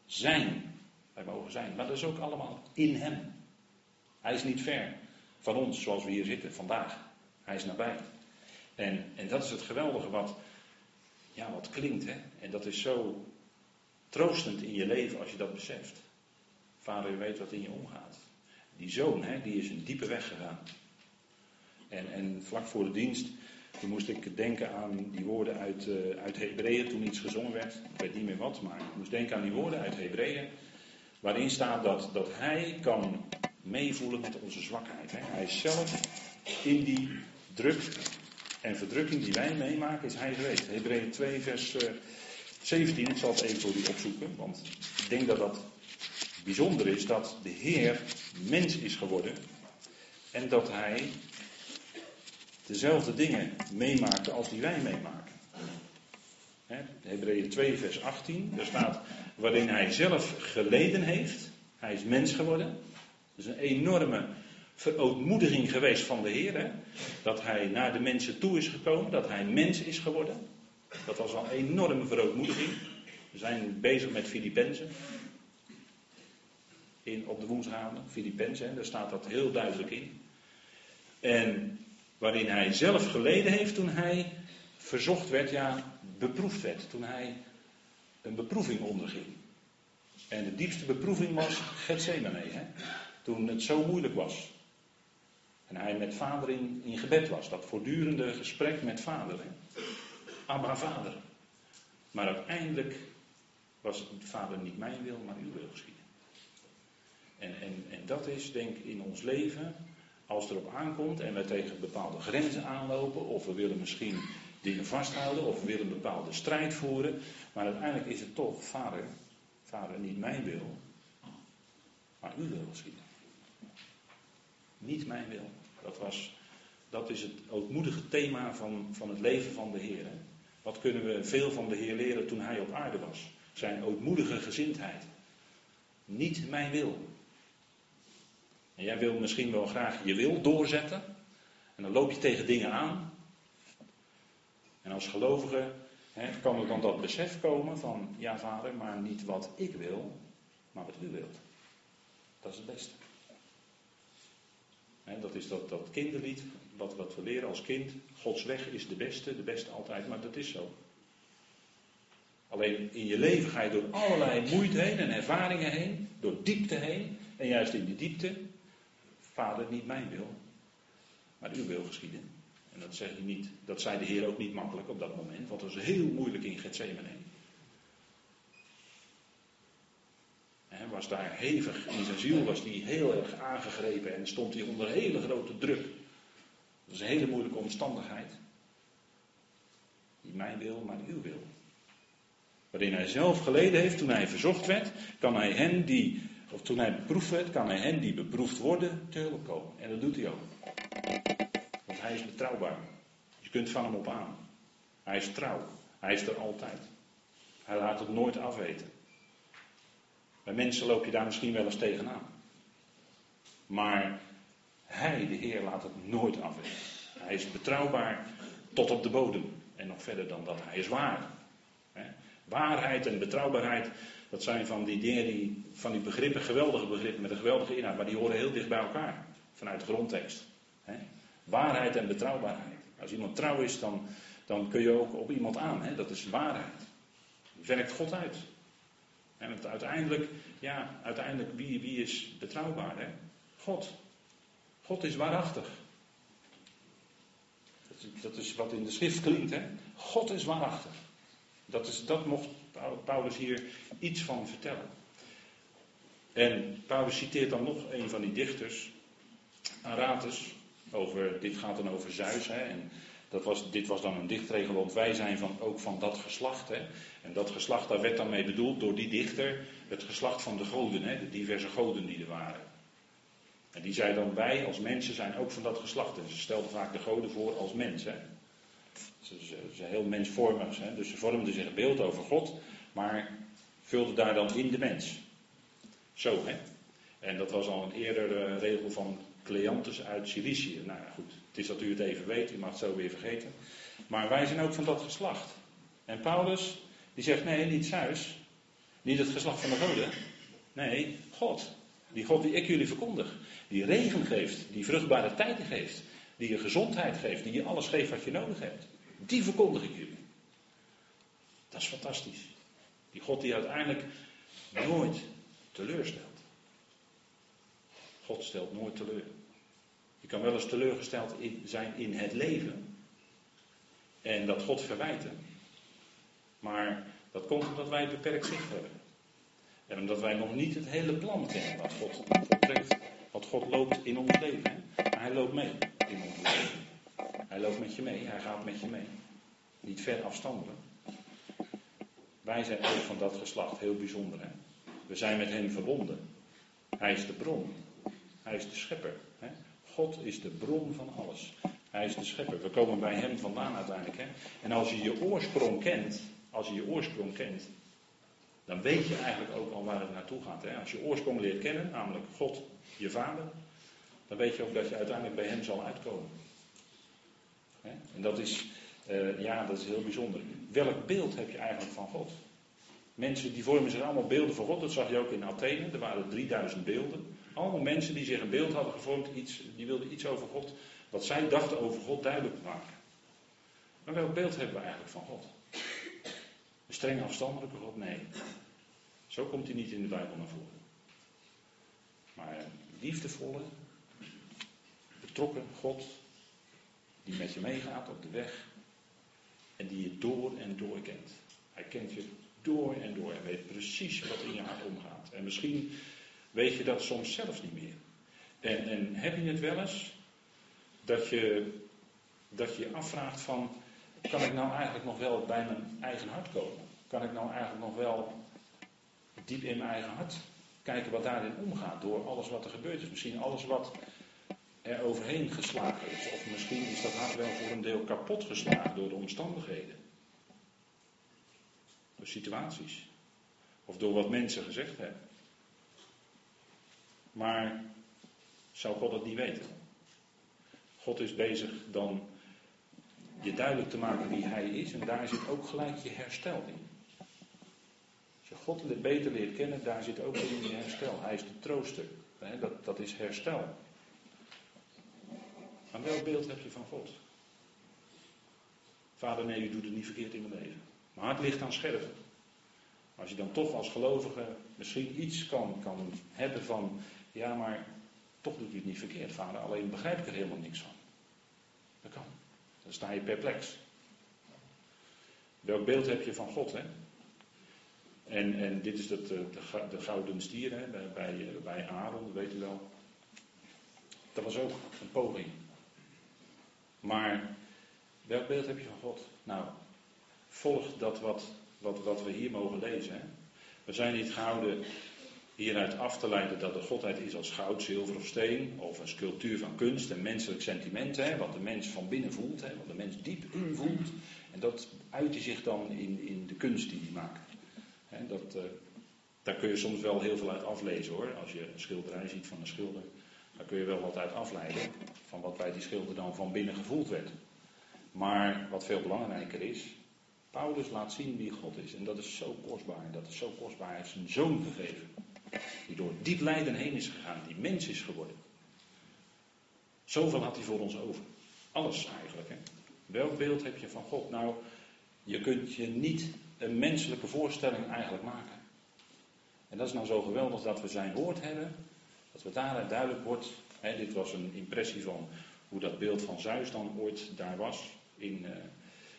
zijn, wij mogen zijn, maar dat is ook allemaal in Hem. Hij is niet ver van ons zoals we hier zitten vandaag. Hij is nabij. En, en dat is het geweldige wat, ja, wat klinkt. Hè? En dat is zo troostend in je leven als je dat beseft. Vader, je weet wat in je omgaat. Die zoon, hè, die is een diepe weg gegaan. En, en vlak voor de dienst, moest ik denken aan die woorden uit, uh, uit Hebreeën, toen iets gezongen werd. Ik weet niet meer wat, maar ik moest denken aan die woorden uit Hebreeën. Waarin staat dat, dat hij kan meevoelen met onze zwakheid. Hè. Hij is zelf in die druk en verdrukking die wij meemaken, is hij geweest. Hebreeën 2, vers 17. Eh, ik zal het even voor u opzoeken, want ik denk dat dat bijzonder is dat de Heer mens is geworden en dat hij dezelfde dingen meemaakte als die wij meemaken. Hebreeën 2, vers 18, daar staat waarin hij zelf geleden heeft. Hij is mens geworden. Is een enorme verootmoediging geweest van de Heer. Hè? Dat hij naar de mensen toe is gekomen, dat hij mens is geworden. Dat was al een enorme verootmoediging. We zijn bezig met Filippenzen. In, op de woensdagavond, Filippenzen, daar staat dat heel duidelijk in. En waarin hij zelf geleden heeft toen hij verzocht werd, ja, beproefd werd. Toen hij een beproeving onderging. En de diepste beproeving was Gethsemane, hè? Toen het zo moeilijk was. En hij met vader in, gebed was, dat voortdurende gesprek met vader. Hè? Abba vader. Maar uiteindelijk was het vader niet mijn wil, maar uw wil geschieden. En, en, en dat is denk ik in ons leven, als het erop aankomt en we tegen bepaalde grenzen aanlopen, of we willen misschien dingen vasthouden, of we willen een bepaalde strijd voeren, maar uiteindelijk is het toch, vader, vader, niet mijn wil, maar uw wil geschieden. Niet mijn wil. Dat, was, dat is het ootmoedige thema van, van het leven van de Heer. Wat kunnen we veel van de Heer leren toen hij op aarde was? Zijn ootmoedige gezindheid. Niet mijn wil. En jij wil misschien wel graag je wil doorzetten. En dan loop je tegen dingen aan. En als gelovige hè, kan er dan dat besef komen van, ja vader, maar niet wat ik wil, maar wat u wilt. Dat is het beste. Dat is dat, dat kinderlied, wat, wat we leren als kind. Gods weg is de beste, de beste altijd, maar dat is zo. Alleen in je leven ga je door allerlei moeite heen en ervaringen heen, door diepte heen. En juist in die diepte, vader, niet mijn wil, maar uw wil geschieden. En dat, niet, dat zei de Heer ook niet makkelijk op dat moment, want het was heel moeilijk in Gethsemane. Hij was daar hevig in zijn ziel, was hij heel erg aangegrepen en stond hij onder hele grote druk. Dat is een hele moeilijke omstandigheid. Niet mijn wil, maar uw wil. Waarin hij zelf geleden heeft toen hij verzocht werd, kan hij hen die, of toen hij beproefd werd, kan hij hen die beproefd worden te hulp komen. En dat doet hij ook. Want hij is betrouwbaar. Je kunt van hem op aan. Hij is trouw. Hij is er altijd. Hij laat het nooit afweten. Bij mensen loop je daar misschien wel eens tegenaan. Maar hij, de Heer, laat het nooit afweten. Hij is betrouwbaar tot op de bodem. En nog verder dan dat. Hij is waar. Waarheid en betrouwbaarheid, dat zijn van die dingen, die, van die begrippen, geweldige begrippen met een geweldige inhoud, maar die horen heel dicht bij elkaar. Vanuit de grondtekst. Waarheid en betrouwbaarheid. Als iemand trouw is, dan, dan kun je ook op iemand aan. Dat is waarheid. Werkt God uit. En uiteindelijk, ja, uiteindelijk, wie, wie is betrouwbaar? Hè? God. God is waarachtig. Dat is, dat is wat in de schrift klinkt, hè? God is waarachtig. Dat, is, dat mocht Paulus hier iets van vertellen. En Paulus citeert dan nog een van die dichters, Aratus, over, dit gaat dan over Zeus. Hè, en dat was, dit was dan een dichtregel, want wij zijn van, ook van dat geslacht. Hè. En dat geslacht, daar werd dan mee bedoeld door die dichter het geslacht van de goden, hè, de diverse goden die er waren. En die zei dan, wij als mensen zijn ook van dat geslacht. En ze stelden vaak de goden voor als mens. Ze, zijn heel mensvormig, hè. dus ze vormden zich een beeld over God, maar vulden daar dan in de mens. Zo, hè. En dat was al een eerdere regel van Cleantus uit Cilicië. Nou ja, goed, is dat u het even weet, u mag het zo weer vergeten. Maar wij zijn ook van dat geslacht. En Paulus, die zegt, nee, niet Zeus, niet het geslacht van de goden. Nee, God. Die God die ik jullie verkondig. Die regen geeft, die vruchtbare tijden geeft, die je gezondheid geeft, die je alles geeft wat je nodig hebt. Die verkondig ik jullie. Dat is fantastisch. Die God die uiteindelijk nooit teleurstelt. God stelt nooit teleur. Je kan wel eens teleurgesteld zijn in het leven. En dat God verwijten. Maar dat komt omdat wij beperkt zicht hebben. En omdat wij nog niet het hele plan kennen wat God, God Wat God loopt in ons leven. Maar hij loopt mee in ons leven. Hij loopt met je mee. Hij gaat met je mee. Niet ver afstandelijk. Wij zijn ook van dat geslacht heel bijzonder. Hè? We zijn met hem verbonden. Hij is de bron. Hij is de schepper. Hè? God is de bron van alles. Hij is de schepper. We komen bij hem vandaan uiteindelijk. Hè? En als je je oorsprong kent, als je je oorsprong kent, dan weet je eigenlijk ook al waar het naartoe gaat. Hè? Als je oorsprong leert kennen, namelijk God, je vader, dan weet je ook dat je uiteindelijk bij hem zal uitkomen. Hè? En dat is, uh, ja, dat is heel bijzonder. Welk beeld heb je eigenlijk van God? Mensen die vormen zich allemaal beelden van God. Dat zag je ook in Athene. Er waren 3000 beelden. Allemaal mensen die zich een beeld hadden gevormd. Iets, die wilden iets over God. Wat zij dachten over God duidelijk maken. Maar welk beeld hebben we eigenlijk van God? Een streng afstandelijke God? Nee. Zo komt hij niet in de Bijbel naar voren. Maar liefdevolle, betrokken God. Die met je meegaat op de weg. En die je door en door kent. Hij kent je door en door. En weet precies wat in je hart omgaat. En misschien weet je dat soms zelfs niet meer. En, en heb je het wel eens dat je, dat je je afvraagt van, kan ik nou eigenlijk nog wel bij mijn eigen hart komen? Kan ik nou eigenlijk nog wel diep in mijn eigen hart kijken wat daarin omgaat door alles wat er gebeurd is? Misschien alles wat er overheen geslagen is. Of misschien is dat hart wel voor een deel kapot geslagen door de omstandigheden. Door situaties. Of door wat mensen gezegd hebben. Maar zou God het niet weten? God is bezig dan je duidelijk te maken wie Hij is. En daar zit ook gelijk je herstel in. Als je God beter leert kennen, daar zit ook in je herstel. Hij is de trooster. Dat, dat is herstel. Maar welk beeld heb je van God? Vader, nee, u doet het niet verkeerd in mijn leven. Mijn hart ligt aan scherven. Als je dan toch als gelovige misschien iets kan, kan hebben van, ja, maar toch doet u het niet verkeerd, vader, alleen begrijp ik er helemaal niks van. Dat kan. Dan sta je perplex. Welk beeld heb je van God, hè? En, en dit is het, eh, de, de, gouden stier hè, bij, bij, eh, bij Aaron, weet u wel. Dat was ook een poging. Maar welk beeld heb je van God? Nou, volg dat wat, wat, wat we hier mogen lezen. Hè? We zijn niet gehouden hieruit af te leiden dat de godheid is als goud, zilver of steen, of een sculptuur van kunst en menselijk sentiment, hè, wat de mens van binnen voelt, hè, wat de mens diep invoelt. En dat uit zich dan in, in de kunst die hij maakt. Hè, dat, uh, daar kun je soms wel heel veel uit aflezen hoor. Als je een schilderij ziet van een schilder, daar kun je wel wat uit afleiden van wat bij die schilder dan van binnen gevoeld werd. Maar wat veel belangrijker is, Paulus laat zien wie God is. En dat is zo kostbaar. Dat is zo kostbaar. Hij heeft zijn zoon gegeven. Die door diep lijden heen is gegaan. Die mens is geworden. Zoveel had hij voor ons over. Alles eigenlijk. Hè? Welk beeld heb je van God? Nou, je kunt je niet een menselijke voorstelling eigenlijk maken. En dat is nou zo geweldig dat we zijn woord hebben. Dat we daaruit duidelijk wordt. Hè, dit was een impressie van hoe dat beeld van Zeus dan ooit daar was. In, uh,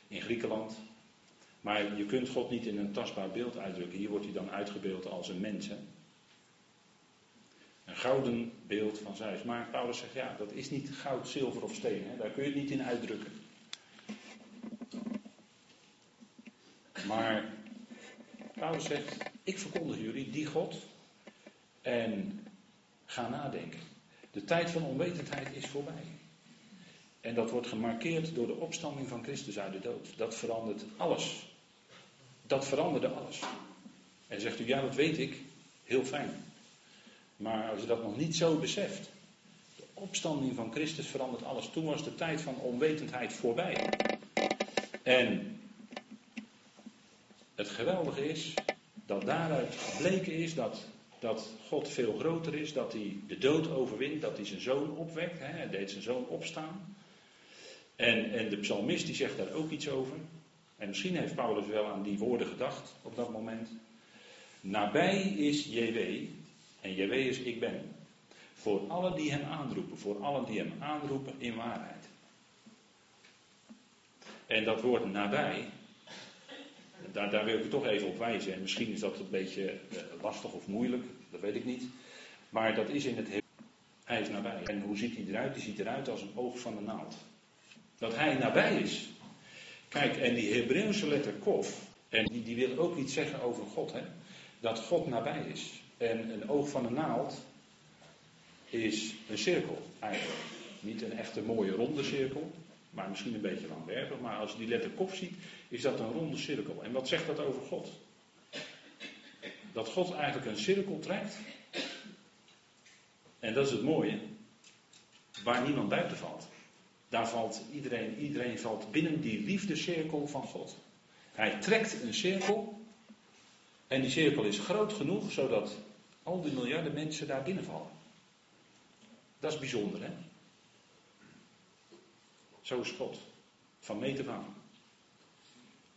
in Griekenland. Maar je kunt God niet in een tastbaar beeld uitdrukken. Hier wordt hij dan uitgebeeld als een mens. Hè? Een gouden beeld van Zeus. Maar Paulus zegt, ja, dat is niet goud, zilver of steen. Hè? Daar kun je het niet in uitdrukken. Maar Paulus zegt, ik verkondig jullie die God. En ga nadenken. De tijd van onwetendheid is voorbij. En dat wordt gemarkeerd door de opstanding van Christus uit de dood. Dat verandert alles. Dat veranderde alles. En zegt u, ja, dat weet ik. Heel fijn. Maar als je dat nog niet zo beseft. De opstanding van Christus verandert alles. Toen was de tijd van onwetendheid voorbij. En het geweldige is dat daaruit gebleken is dat, dat God veel groter is. Dat hij de dood overwint. Dat hij zijn zoon opwekt. Hè, hij deed zijn zoon opstaan. En, en de psalmist die zegt daar ook iets over. En misschien heeft Paulus wel aan die woorden gedacht op dat moment. Nabij is JW, en JW ik ben. Voor allen die hem aanroepen, voor allen die hem aanroepen in waarheid. En dat woord nabij, daar, daar wil ik toch even op wijzen. En misschien is dat een beetje eh, lastig of moeilijk, dat weet ik niet. Maar dat is in het heel. Hij is nabij. En hoe ziet hij eruit? Hij ziet eruit als een oog van de naald. Dat hij nabij is. Kijk, en die Hebreeuwse letter kof, en die, die wil ook iets zeggen over God, hè? dat God nabij is. En een oog van een naald, is een cirkel eigenlijk. Niet een echte mooie ronde cirkel, maar misschien een beetje langwerpig. Maar als je die letter kop ziet, is dat een ronde cirkel. En wat zegt dat over God? Dat God eigenlijk een cirkel trekt. En dat is het mooie. Waar niemand buiten valt. Daar valt iedereen, iedereen valt binnen die liefdecirkel van God. Hij trekt een cirkel. En die cirkel is groot genoeg zodat al die miljarden mensen daar binnenvallen. Dat is bijzonder, hè? Zo is God. Van meet af aan.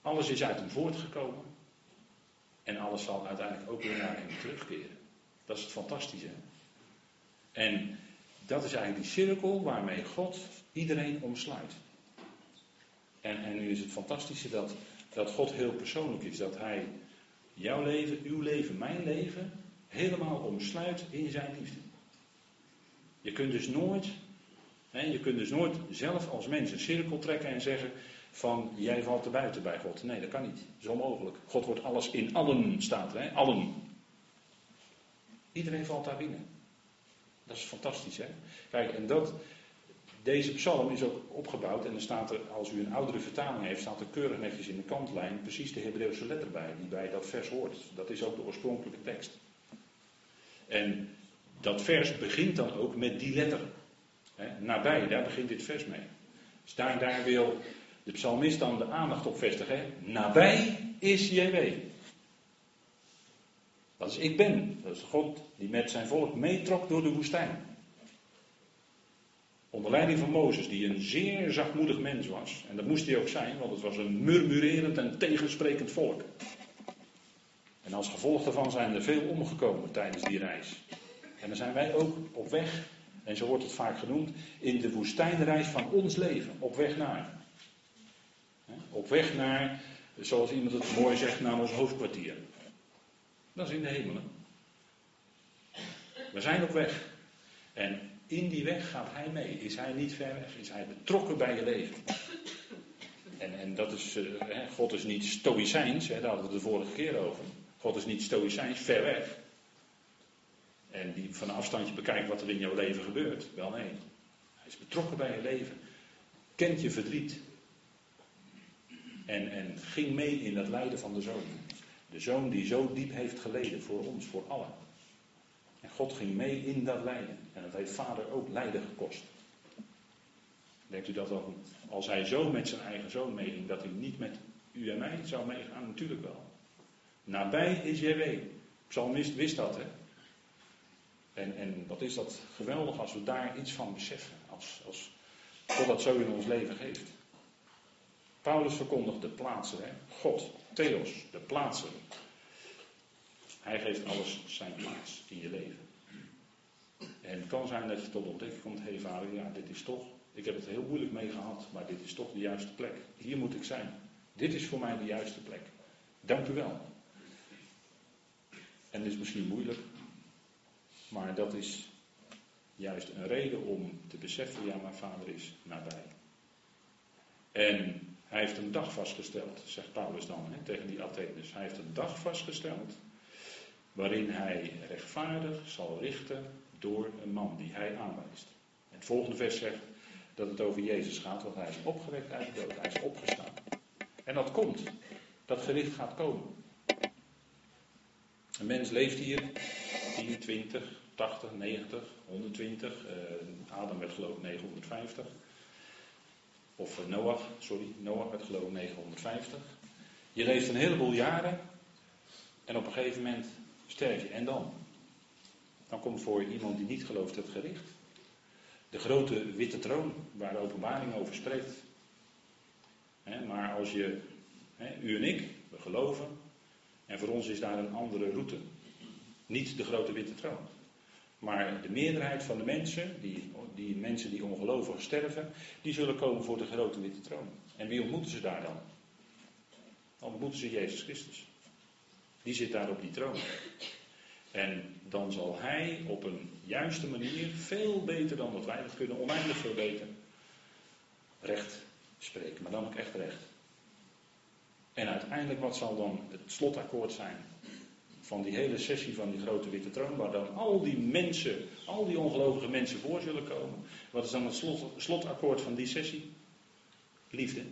Alles is uit hem voortgekomen. En alles zal uiteindelijk ook weer naar hem terugkeren. Dat is het fantastische. En dat is eigenlijk die cirkel waarmee God iedereen omsluit. En, en nu is het fantastische dat, dat God heel persoonlijk is. Dat Hij jouw leven, uw leven, mijn leven helemaal omsluit in zijn liefde. Je kunt dus nooit, hè, je kunt dus nooit zelf als mens een cirkel trekken en zeggen van jij valt er buiten bij God. Nee, dat kan niet. Dat is onmogelijk. God wordt alles in allen staat, hè? allen. Iedereen valt daar binnen. Dat is fantastisch, hè? Kijk, en dat, deze psalm is ook opgebouwd en er staat er, als u een oudere vertaling heeft, staat er keurig netjes in de kantlijn precies de Hebreeuwse letter bij, die bij dat vers hoort. Dat is ook de oorspronkelijke tekst. En dat vers begint dan ook met die letter. Nabij, daar begint dit vers mee. Dus daar, daar wil de psalmist dan de aandacht op vestigen. Nabij is JW. Dat is ik ben. Dat is God die met zijn volk meetrok door de woestijn. Onder leiding van Mozes, die een zeer zachtmoedig mens was. En dat moest hij ook zijn, want het was een murmurerend en tegensprekend volk. En als gevolg daarvan zijn er veel omgekomen tijdens die reis. En dan zijn wij ook op weg, en zo wordt het vaak genoemd, in de woestijnreis van ons leven. Op weg naar. Op weg naar, zoals iemand het mooi zegt, naar ons hoofdkwartier. Dat is in de hemelen. We zijn op weg. En in die weg gaat hij mee. Is hij niet ver weg? Is hij betrokken bij je leven? En, en dat is, uh, God is niet stoïcijns, hè, daar hadden we het de vorige keer over. God is niet stoïcijns, ver weg. En die van een afstandje bekijkt wat er in jouw leven gebeurt. Wel nee. Hij is betrokken bij je leven. Kent je verdriet. En, en ging mee in dat lijden van de zoon. De zoon die zo diep heeft geleden voor ons, voor allen. En God ging mee in dat lijden. En dat heeft vader ook lijden gekost. Denkt u dat dan, als hij zo met zijn eigen zoon meeging, dat hij niet met u en mij zou meegaan? Natuurlijk wel. Nabij is JW. Psalmist wist dat, hè. En, en wat is dat geweldig als we daar iets van beseffen. Als, als God dat zo in ons leven geeft. Paulus verkondigt de plaatsen, hè. God, Theos, de plaatsen. Hij geeft alles zijn plaats in je leven. En het kan zijn dat je tot ontdekking komt, hé vader, ja, dit is toch, ik heb het heel moeilijk mee gehad, maar dit is toch de juiste plek. Hier moet ik zijn. Dit is voor mij de juiste plek. Dank u wel. En is misschien moeilijk, maar dat is juist een reden om te beseffen, ja, mijn vader is nabij. En hij heeft een dag vastgesteld, zegt Paulus dan hè, tegen die Atheners. Hij heeft een dag vastgesteld waarin hij rechtvaardig zal richten door een man die hij aanwijst. Het volgende vers zegt dat het over Jezus gaat, want hij is opgewekt uit de dood, hij is opgestaan. En dat komt, dat gericht gaat komen. Een mens leeft hier 10, 20, 80, 90, 120. Uh, Adam werd geloof ik 950. Of uh, Noach, sorry, Noach werd geloof ik 950. Je leeft een heleboel jaren en op een gegeven moment sterf je. En dan? Dan komt voor iemand die niet gelooft het gericht. De grote witte troon waar de openbaring over spreekt. maar als je, u en ik, we geloven, en voor ons is daar een andere route. Niet de grote witte troon. Maar de meerderheid van de mensen, die, die mensen die ongelovig sterven, die zullen komen voor de grote witte troon. En wie ontmoeten ze daar dan? Dan ontmoeten ze Jezus Christus. Die zit daar op die troon. En dan zal hij op een juiste manier, veel beter dan dat wij dat kunnen, oneindig veel beter, recht spreken. Maar dan ook echt recht. En uiteindelijk, wat zal dan het slotakkoord zijn van die hele sessie van die grote witte troon, waar dan al die mensen, al die ongelovige mensen voor zullen komen. Wat is dan het slot, slotakkoord van die sessie? Liefde.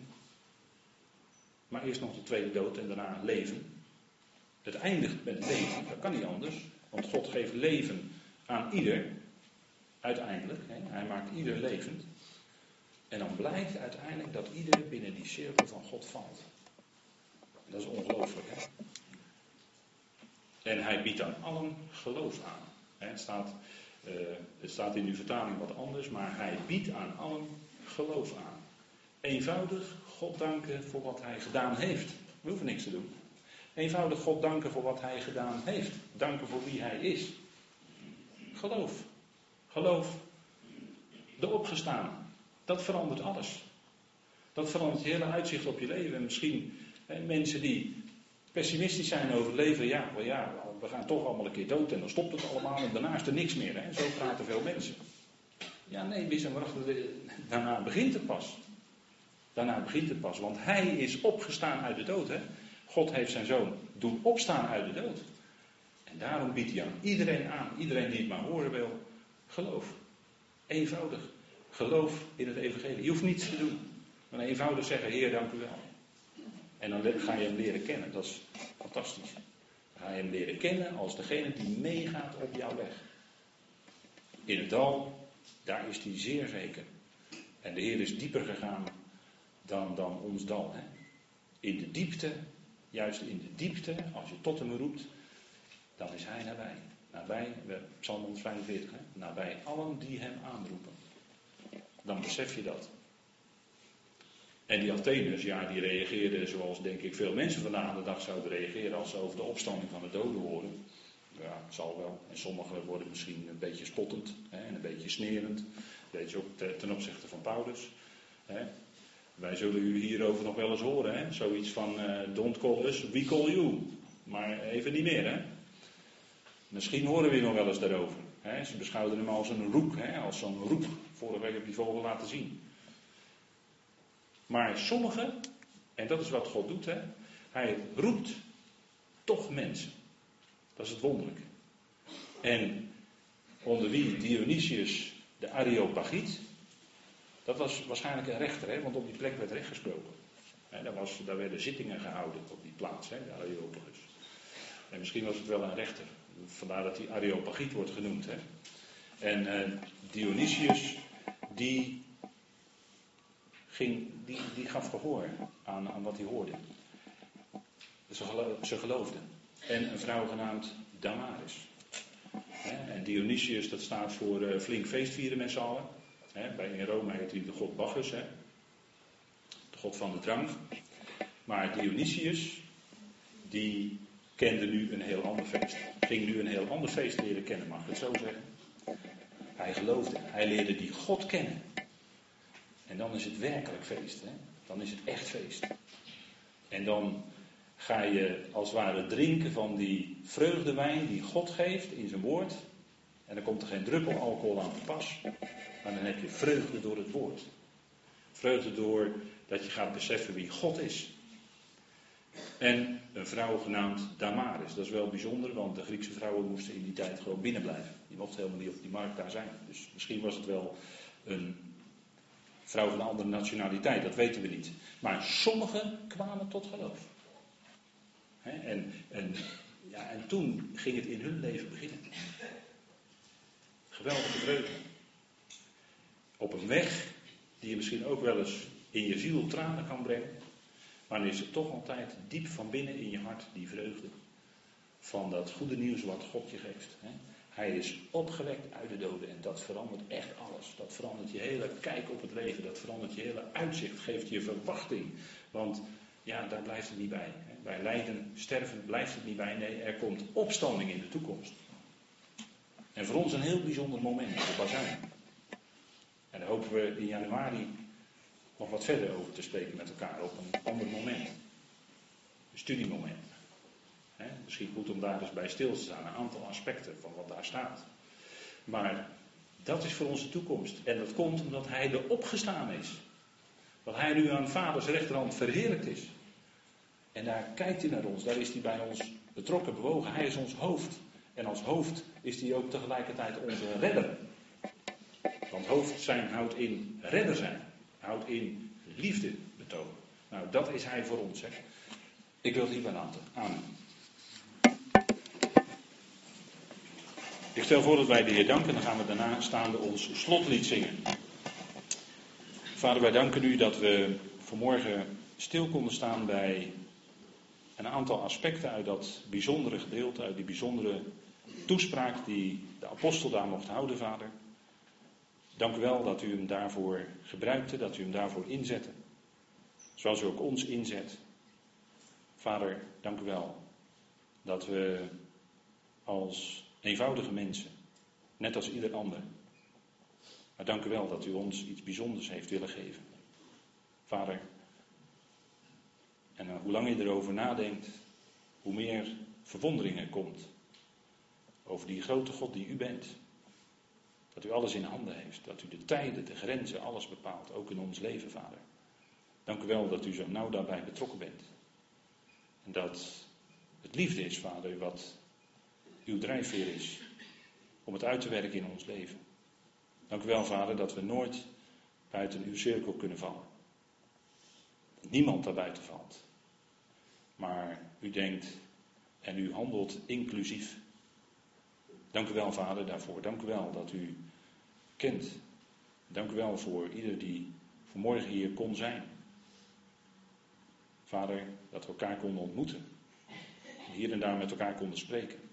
Maar eerst nog de tweede dood en daarna leven. Het eindigt met leven, dat kan niet anders. Want God geeft leven aan ieder, uiteindelijk. Hè? Hij maakt ieder levend. En dan blijkt uiteindelijk dat ieder binnen die cirkel van God valt. Dat is ongelooflijk. En hij biedt aan allen geloof aan. Het staat, uh, het staat in uw vertaling wat anders, maar hij biedt aan allen geloof aan. Eenvoudig God danken voor wat hij gedaan heeft. We hoeven niks te doen. Eenvoudig God danken voor wat hij gedaan heeft. Danken voor wie hij is. Geloof. Geloof. De opgestaan. Dat verandert alles. Dat verandert je hele uitzicht op je leven. En misschien mensen die pessimistisch zijn over het leven. Ja, ja, we gaan toch allemaal een keer dood en dan stopt het allemaal en daarna is er niks meer. Hè. Zo praten veel mensen. Ja, nee, en daarna begint het pas. Daarna begint het pas, want hij is opgestaan uit de dood. Hè? God heeft zijn zoon doen opstaan uit de dood. En daarom biedt hij aan iedereen aan, iedereen die het maar horen wil, geloof. Eenvoudig. Geloof in het evangelie. Je hoeft niets te doen. Maar eenvoudig zeggen, Heer, dank u wel. En dan ga je hem leren kennen. Dat is fantastisch. Dan ga je hem leren kennen als degene die meegaat op jouw weg. In het dal, daar is hij zeer zeker. En de Heer is dieper gegaan dan, dan ons dal. Hè? In de diepte, juist in de diepte, als je tot hem roept, dan is hij nabij. Nabij, Psalm 145, hè? nabij allen die hem aanroepen. Dan besef je dat. En die Atheners, ja, die reageerden zoals denk ik veel mensen vandaag de dag zouden reageren als ze over de opstanding van de doden horen. Ja, het zal wel. En sommigen worden misschien een beetje spottend hè, en een beetje snerend. Weet je ook ten opzichte van Paulus. Hè. Wij zullen u hierover nog wel eens horen. Hè? Zoiets van, uh, don't call us, we call you. Maar even niet meer. Hè? Misschien horen we nog wel eens daarover. Hè? Ze beschouwden hem als een roep, hè? als zo'n roep. Vorige week heb je vogel laten zien. Maar sommigen, en dat is wat God doet, hè? hij roept toch mensen. Dat is het wonderlijke. En onder wie Dionysius de Areopagiet, dat was waarschijnlijk een rechter, hè, want op die plek werd recht gesproken. daar, was, daar werden zittingen gehouden op die plaats, hè, de Areopagus. En misschien was het wel een rechter. Vandaar dat hij Areopagiet wordt genoemd. Hè. En uh, Dionysius, die, ging, die, die gaf gehoor aan, aan wat hij hoorde. Ze, ze geloofden. En een vrouw genaamd Damaris. En Dionysius, dat staat voor uh, flink feestvieren met z'n allen bij in Rome heet hij de god Bacchus, de god van de drank. Maar Dionysius, die kende nu een heel ander feest. Ging nu een heel ander feest leren kennen, mag ik het zo zeggen. Hij geloofde, hij leerde die God kennen. En dan is het werkelijk feest, hè? dan is het echt feest. En dan ga je als het ware drinken van die vreugdewijn die God geeft in zijn woord. En dan komt er geen druppel alcohol aan te pas. Maar dan heb je vreugde door het woord. Vreugde door dat je gaat beseffen wie God is. En een vrouw genaamd Damaris. Dat is wel bijzonder, want de Griekse vrouwen moesten in die tijd gewoon binnen blijven. Die mochten helemaal niet op die markt daar zijn. Dus misschien was het wel een vrouw van een andere nationaliteit, dat weten we niet. Maar sommigen kwamen tot geloof. en, en, ja, en toen ging het in hun leven beginnen. Geweldige vreugde. Op een weg die je misschien ook wel eens in je ziel tranen kan brengen. Maar dan is het toch altijd diep van binnen in je hart die vreugde. Van dat goede nieuws wat God je geeft. Hè? Hij is opgewekt uit de doden en dat verandert echt alles. Dat verandert je hele kijk op het leven, dat verandert je hele uitzicht, geeft je verwachting. Want ja, daar blijft het niet bij. Bij lijden, sterven blijft het niet bij. Nee, er komt opstanding in de toekomst. En voor ons een heel bijzonder moment, de bazuin. En daar hopen we in januari nog wat verder over te spreken met elkaar op een ander moment. Een studiemoment. Misschien goed om daar eens bij stil te staan, een aantal aspecten van wat daar staat. Maar dat is voor onze toekomst. En dat komt omdat Hij er opgestaan is. Dat Hij nu aan vaders rechterhand verheerlijkt is. En daar kijkt hij naar ons, daar is hij bij ons betrokken, bewogen. Hij is ons hoofd. En als hoofd is hij ook tegelijkertijd onze redder. Want hoofd zijn houdt in redder zijn. Houdt in liefde betonen. Nou, dat is hij voor ons. Hè. Ik wil het hierbij laten. Ik stel voor dat wij de Heer danken. Dan gaan we daarna staande ons slotlied zingen. Vader, wij danken u dat we vanmorgen stil konden staan bij een aantal aspecten uit dat bijzondere gedeelte, uit die bijzondere toespraak die de apostel daar mocht houden, vader. Dank u wel dat u hem daarvoor gebruikte, dat u hem daarvoor inzette. Zoals u ook ons inzet. Vader, dank u wel dat we als eenvoudige mensen, net als ieder ander, maar dank u wel dat u ons iets bijzonders heeft willen geven. Vader, en uh, hoe langer je erover nadenkt, hoe meer verwondering er komt over die grote God die u bent. Dat u alles in handen heeft, dat u de tijden, de grenzen, alles bepaalt, ook in ons leven, Vader. Dank u wel dat u zo nauw daarbij betrokken bent. En dat het liefde is, Vader, wat uw drijfveer is om het uit te werken in ons leven. Dank u wel, Vader, dat we nooit buiten uw cirkel kunnen vallen. Niemand daarbuiten valt. Maar u denkt en u handelt inclusief. Dank u wel, Vader, daarvoor. Dank u wel dat u kent. Dank u wel voor ieder die vanmorgen hier kon zijn. Vader, dat we elkaar konden ontmoeten. Hier en daar met elkaar konden spreken.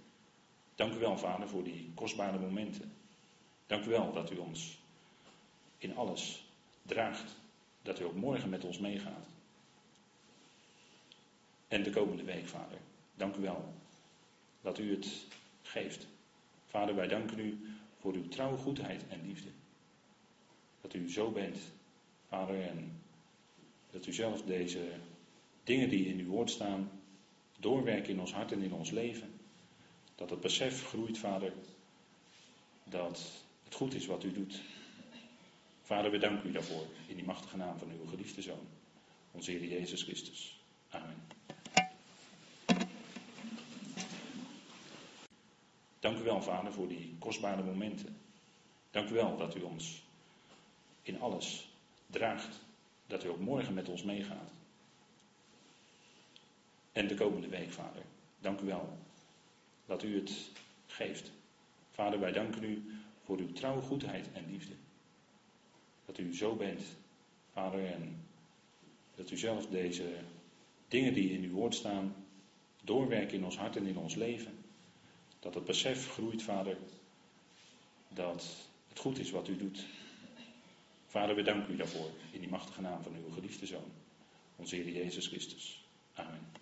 Dank u wel, Vader, voor die kostbare momenten. Dank u wel dat u ons in alles draagt. Dat u ook morgen met ons meegaat. En de komende week, Vader. Dank u wel dat u het geeft. Vader, wij danken u voor uw trouwe goedheid en liefde. Dat u zo bent, Vader, en dat u zelf deze dingen die in uw woord staan, doorwerken in ons hart en in ons leven. Dat het besef groeit, Vader, dat het goed is wat u doet. Vader, we danken u daarvoor in die machtige naam van uw geliefde Zoon, onze Heer Jezus Christus. Amen. Dank u wel, Vader, voor die kostbare momenten. Dank u wel dat u ons in alles draagt. Dat u ook morgen met ons meegaat. En de komende week, Vader. Dank u wel dat u het geeft. Vader, wij danken u voor uw trouwe goedheid en liefde. Dat u zo bent, Vader, en dat u zelf deze dingen die in uw woord staan, doorwerken in ons hart en in ons leven. Dat het besef groeit, Vader, dat het goed is wat u doet. Vader, we danken u daarvoor in die machtige naam van uw geliefde Zoon, onze Heer Jezus Christus. Amen.